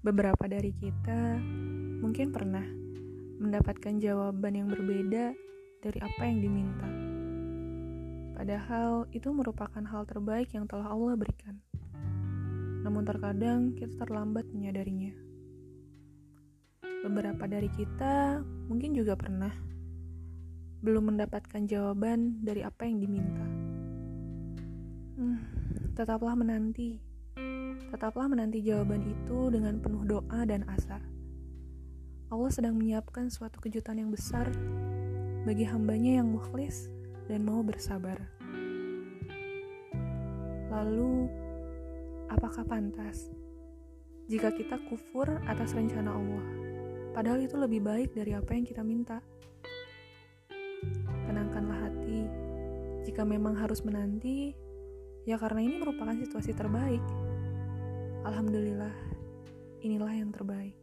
Beberapa dari kita mungkin pernah mendapatkan jawaban yang berbeda dari apa yang diminta. Padahal itu merupakan hal terbaik yang telah Allah berikan. Namun terkadang kita terlambat menyadarinya. Beberapa dari kita mungkin juga pernah belum mendapatkan jawaban dari apa yang diminta. Hmm, tetaplah menanti Tetaplah menanti jawaban itu dengan penuh doa dan asa. Allah sedang menyiapkan suatu kejutan yang besar bagi hambanya yang mukhlis dan mau bersabar. Lalu, apakah pantas jika kita kufur atas rencana Allah? Padahal itu lebih baik dari apa yang kita minta. Tenangkanlah hati. Jika memang harus menanti, ya karena ini merupakan situasi terbaik. Alhamdulillah, inilah yang terbaik.